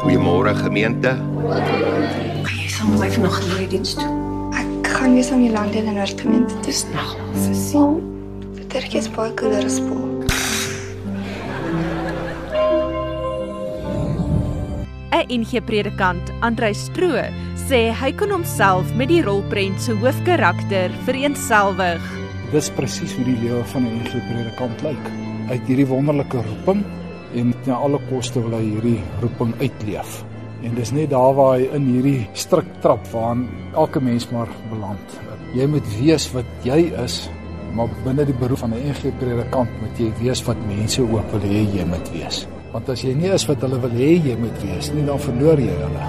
Goeiemôre gemeente. Kan jy saam met my vanoggend na die diens toe? Ek gaan weer saam Jolande in 'n noordgemeente. Dis nog Sy sien Terwyl is baie cooler as Paul. 'n NG predikant, Andrei Stroo, sê hy kon homself met die rolprent se hoofkarakter vereenselwig. Dis presies hoe die lewe van 'n NG predikant lyk. Het hierdie wonderlike roeping en ten alle koste wil hy hierdie roeping uitleef. En dis net daar waar hy in hierdie strik trap waarin elke mens maar beland. Jy moet weet wat jy is, maar binne die beroep van 'n NG predikant moet jy weet wat mense ook wil hê jy moet wees. Want as jy nie is wat hulle wil hê jy moet wees nie, dan verloor jy hulle.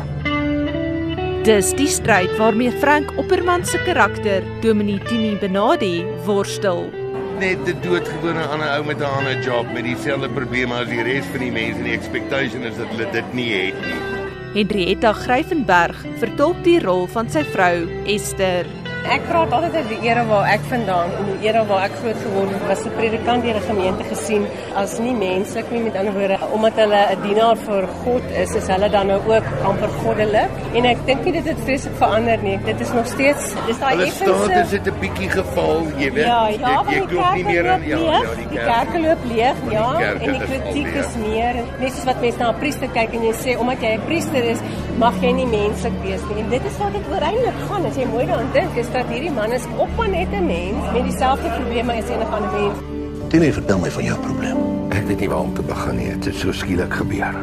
Dis die stryd waarmee Frank Opperman se karakter, Dominee Tini Benadi, worstel. Net 'n doodgewone ander ou met 'n ander job met dieselfde probleme as die res van die mense en die expectation is dat hulle dit nie het nie. Henrietta Gryvenberg vertolk die rol van sy vrou, Esther. Ek praat altyd oor die era waar ek vandaan en die era waar ek groot geword het, was 'n predikant deur 'n gemeente gesien as nie menslik nie met ander woorde omdat hulle 'n dienaar vir God is, is hulle dan nou ook amper goddelik en ek dink nie dit het vreeslik verander nie. Dit is nog steeds dis daai Hulle staat is dit 'n bietjie geval, jy weet. Ja, ja, jy, jy glo nie meer aan ja, ja, die die kerk. loop leeg, Maar die ja, en die is kritiek ja. is meer net soos wat mense na 'n priester kyk en jy sê omdat jy 'n priester is, mag jy nie menslik wees nie. En dit is wat dit ooreindelik gaan as jy mooi daaraan dink, is dat hierdie man is op maar net 'n mens met dieselfde probleme as enige ander mens. Tini, vertel my van jou probleem. Ek weet nie waar om te begin nie. Dit het so skielik gebeur.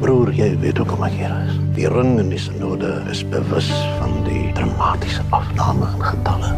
Broer, jy weet ook hoe ek hier is. Die ring en die synode is bewus van die dramatiese afname in getalle.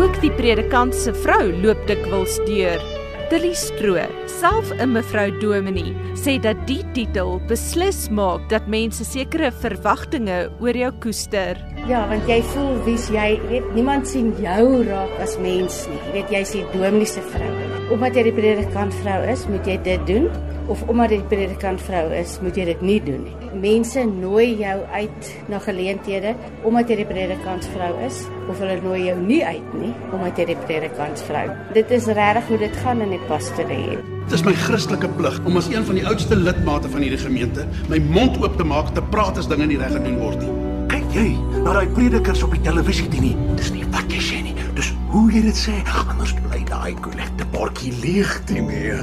Ook die predikant se vrou loop dikwels deur. Tilly Stroo, self 'n mevrou Dominee, sê dat die titel beslis maak dat mense sekere verwagtinge oor jou koester. Ja, want jy voel wie's jy, jy weet niemand sien jou raak as mens nie. Jy weet jy's die dominee se vrou. Omdat jy die predikant vrou is, moet jy dit doen of omdat jy die predikant vrou is, moet jy dit nie doen nie. Mense nooi jou uit na geleenthede omdat jy die predikant vrou is of hulle nooi jou nie uit nie omdat jy die predikant vrou. Dit is regtig hoe dit gaan in die pastorie. Dit is my Christelike plig om as een van die oudste lidmate van hierdie gemeente my mond oop te maak te praat as dinge nie reg gedoen word nie. Kyk jy na daai predikers op die televisie Tini? Dis nie wat jy sê nie, dis hoe jy dit sê. Anders bly daai kollegte bordjie leeg, Tini.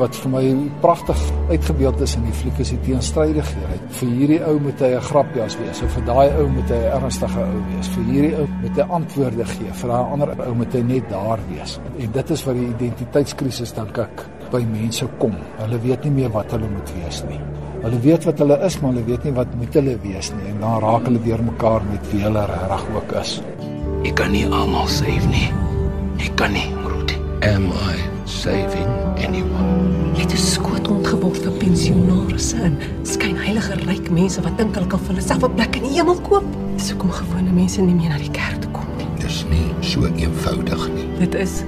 Wat vir my pragtig uitgebeeld is in die fliek is die teenstrydigheid. Vir hierdie ou moet hy 'n grapjas wees, of vir daai ou moet hy 'n ernstige ou wees. Vir hierdie ou moet hy antwoorde gee, vir daai ander ou moet hy net daar wees. En dit is wat die identiteitskrisis dink ek by mense kom. Hulle weet nie meer wat hulle moet wees nie. Hulle weet wat hulle is, maar hulle weet nie wat moet hulle wees nie en dan raak hulle deurmekaar met wie hulle regtig ook is. Jy kan nie almal save nie. Jy kan nie, Rudy. Am I saving anyone? Jy het 'n skootond geword vir pensionaarsse en skynheilige ryk mense wat dink hulle kan vir hulle self 'n plek in die hemel koop. Dis hoekom gewone mense nie meer na die kerk toe kom nie. Dis nie so eenvoudig nie. Dit is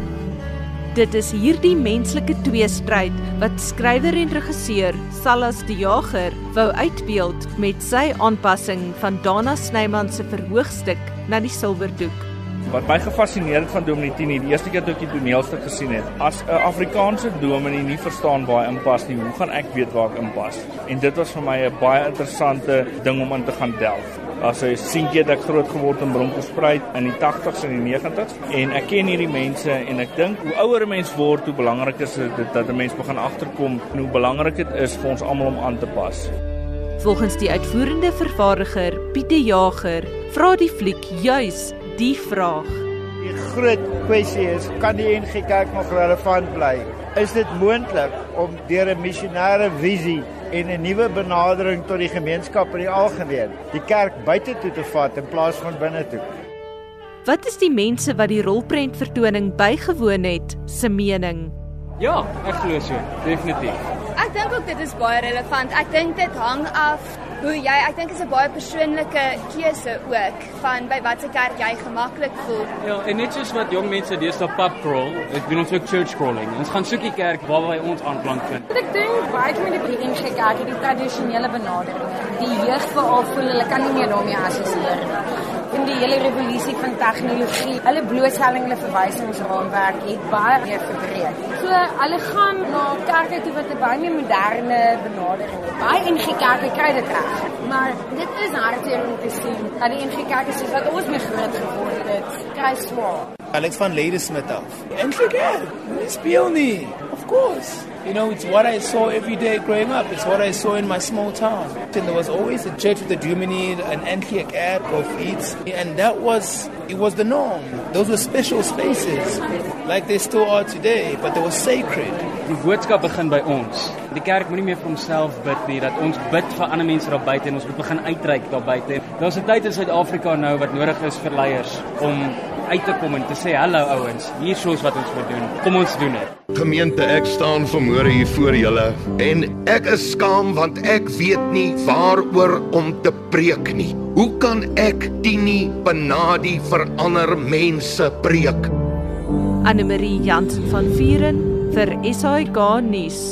Dit is hierdie menslike tweestryd wat skrywer en regisseur Salas die Jager wou uitbeeld met sy aanpassing van Dana Snyman se verhoogstuk na die silwerdoek. Wat my gefassineer het van Dominee Tini, die eerste keer toe ek die toneelstuk gesien het, as 'n Afrikaanse dominee nie verstaan waar hy inpas nie, hoe gaan ek weet waar ek inpas? En dit was vir my 'n baie interessante ding om in te gaan delf. As 'n seentjie het ek groot geword in Bronkhorstspruit in die 80s en die 90s en ek ken hierdie mense en ek dink hoe ouer 'n mens word, hoe belangrik is dit dat 'n mens begin agterkom hoe belangrik dit is vir ons almal om aan te pas. Volgens die uitvoerende vervaardiger Pieter Jager vra die fliek juis die vraag. Die groot kwessie is, kan die NG Kerk nog relevant bly? Is dit moontlik om deur 'n missionêre visie en 'n nuwe benadering tot die gemeenskap in die algemeen die kerk buite toe te vat in plaas van binne toe? Wat is die mense wat die rolprent vertoning bygewoon het se mening? Ja, ek glo so, definitief. Ek dink ook dit is baie relevant. Ek dink dit hang af hoe jy, ek dink is 'n baie persoonlike keuse ook van by watter kerk jy gemaklik voel. Ja, en net soos wat jong mense deesdae pub crawl, ek doen ons ook church crawling. Ons gaan soek die kerk waar wy ons aanklank vind. Ek dink baie met die NG Kerk, die tradisionele benadering. Die jeug veral voel hulle kan nie meer daarmee assosieer nie. In die hele revolusie van tegnologie. Hulle blootstelling hulle verwysingsraamwerk het baie meer verbreek. So hulle gaan na kerke toe wat 'n baie meer moderne benadering het. Baie NG Kerke kry dit reg. Maar dit is hartseer om te sien dat die NG Kerke soos wat ons meer groot geword het, kry swaar. Alex van Ladysmith af. NG Kerk, speel nie. Of course. You know, it's what I saw every day growing up. It's what I saw in my small town. And there was always a church with a Dumini, an Antioch ad, profits. And that was, it was the norm. Those were special spaces, like they still are today, but they were sacred. Die boodskap begin by ons. Die kerk moenie meer vir homself bid nie, dat ons bid vir ander mense daar buite en ons moet begin uitreik daar buite. Daar's 'n tyd in Suid-Afrika nou wat nodig is vir leiers om uit te kom en te sê hallo ouens, hier is wat ons moet doen. Kom ons doen dit. Gemeente, ek staan vanmôre hier voor julle en ek is skaam want ek weet nie waaroor om te preek nie. Hoe kan ek Tini Benadi vir ander mense preek? Anne Marie Jansen van Vieren vir SAK nuus.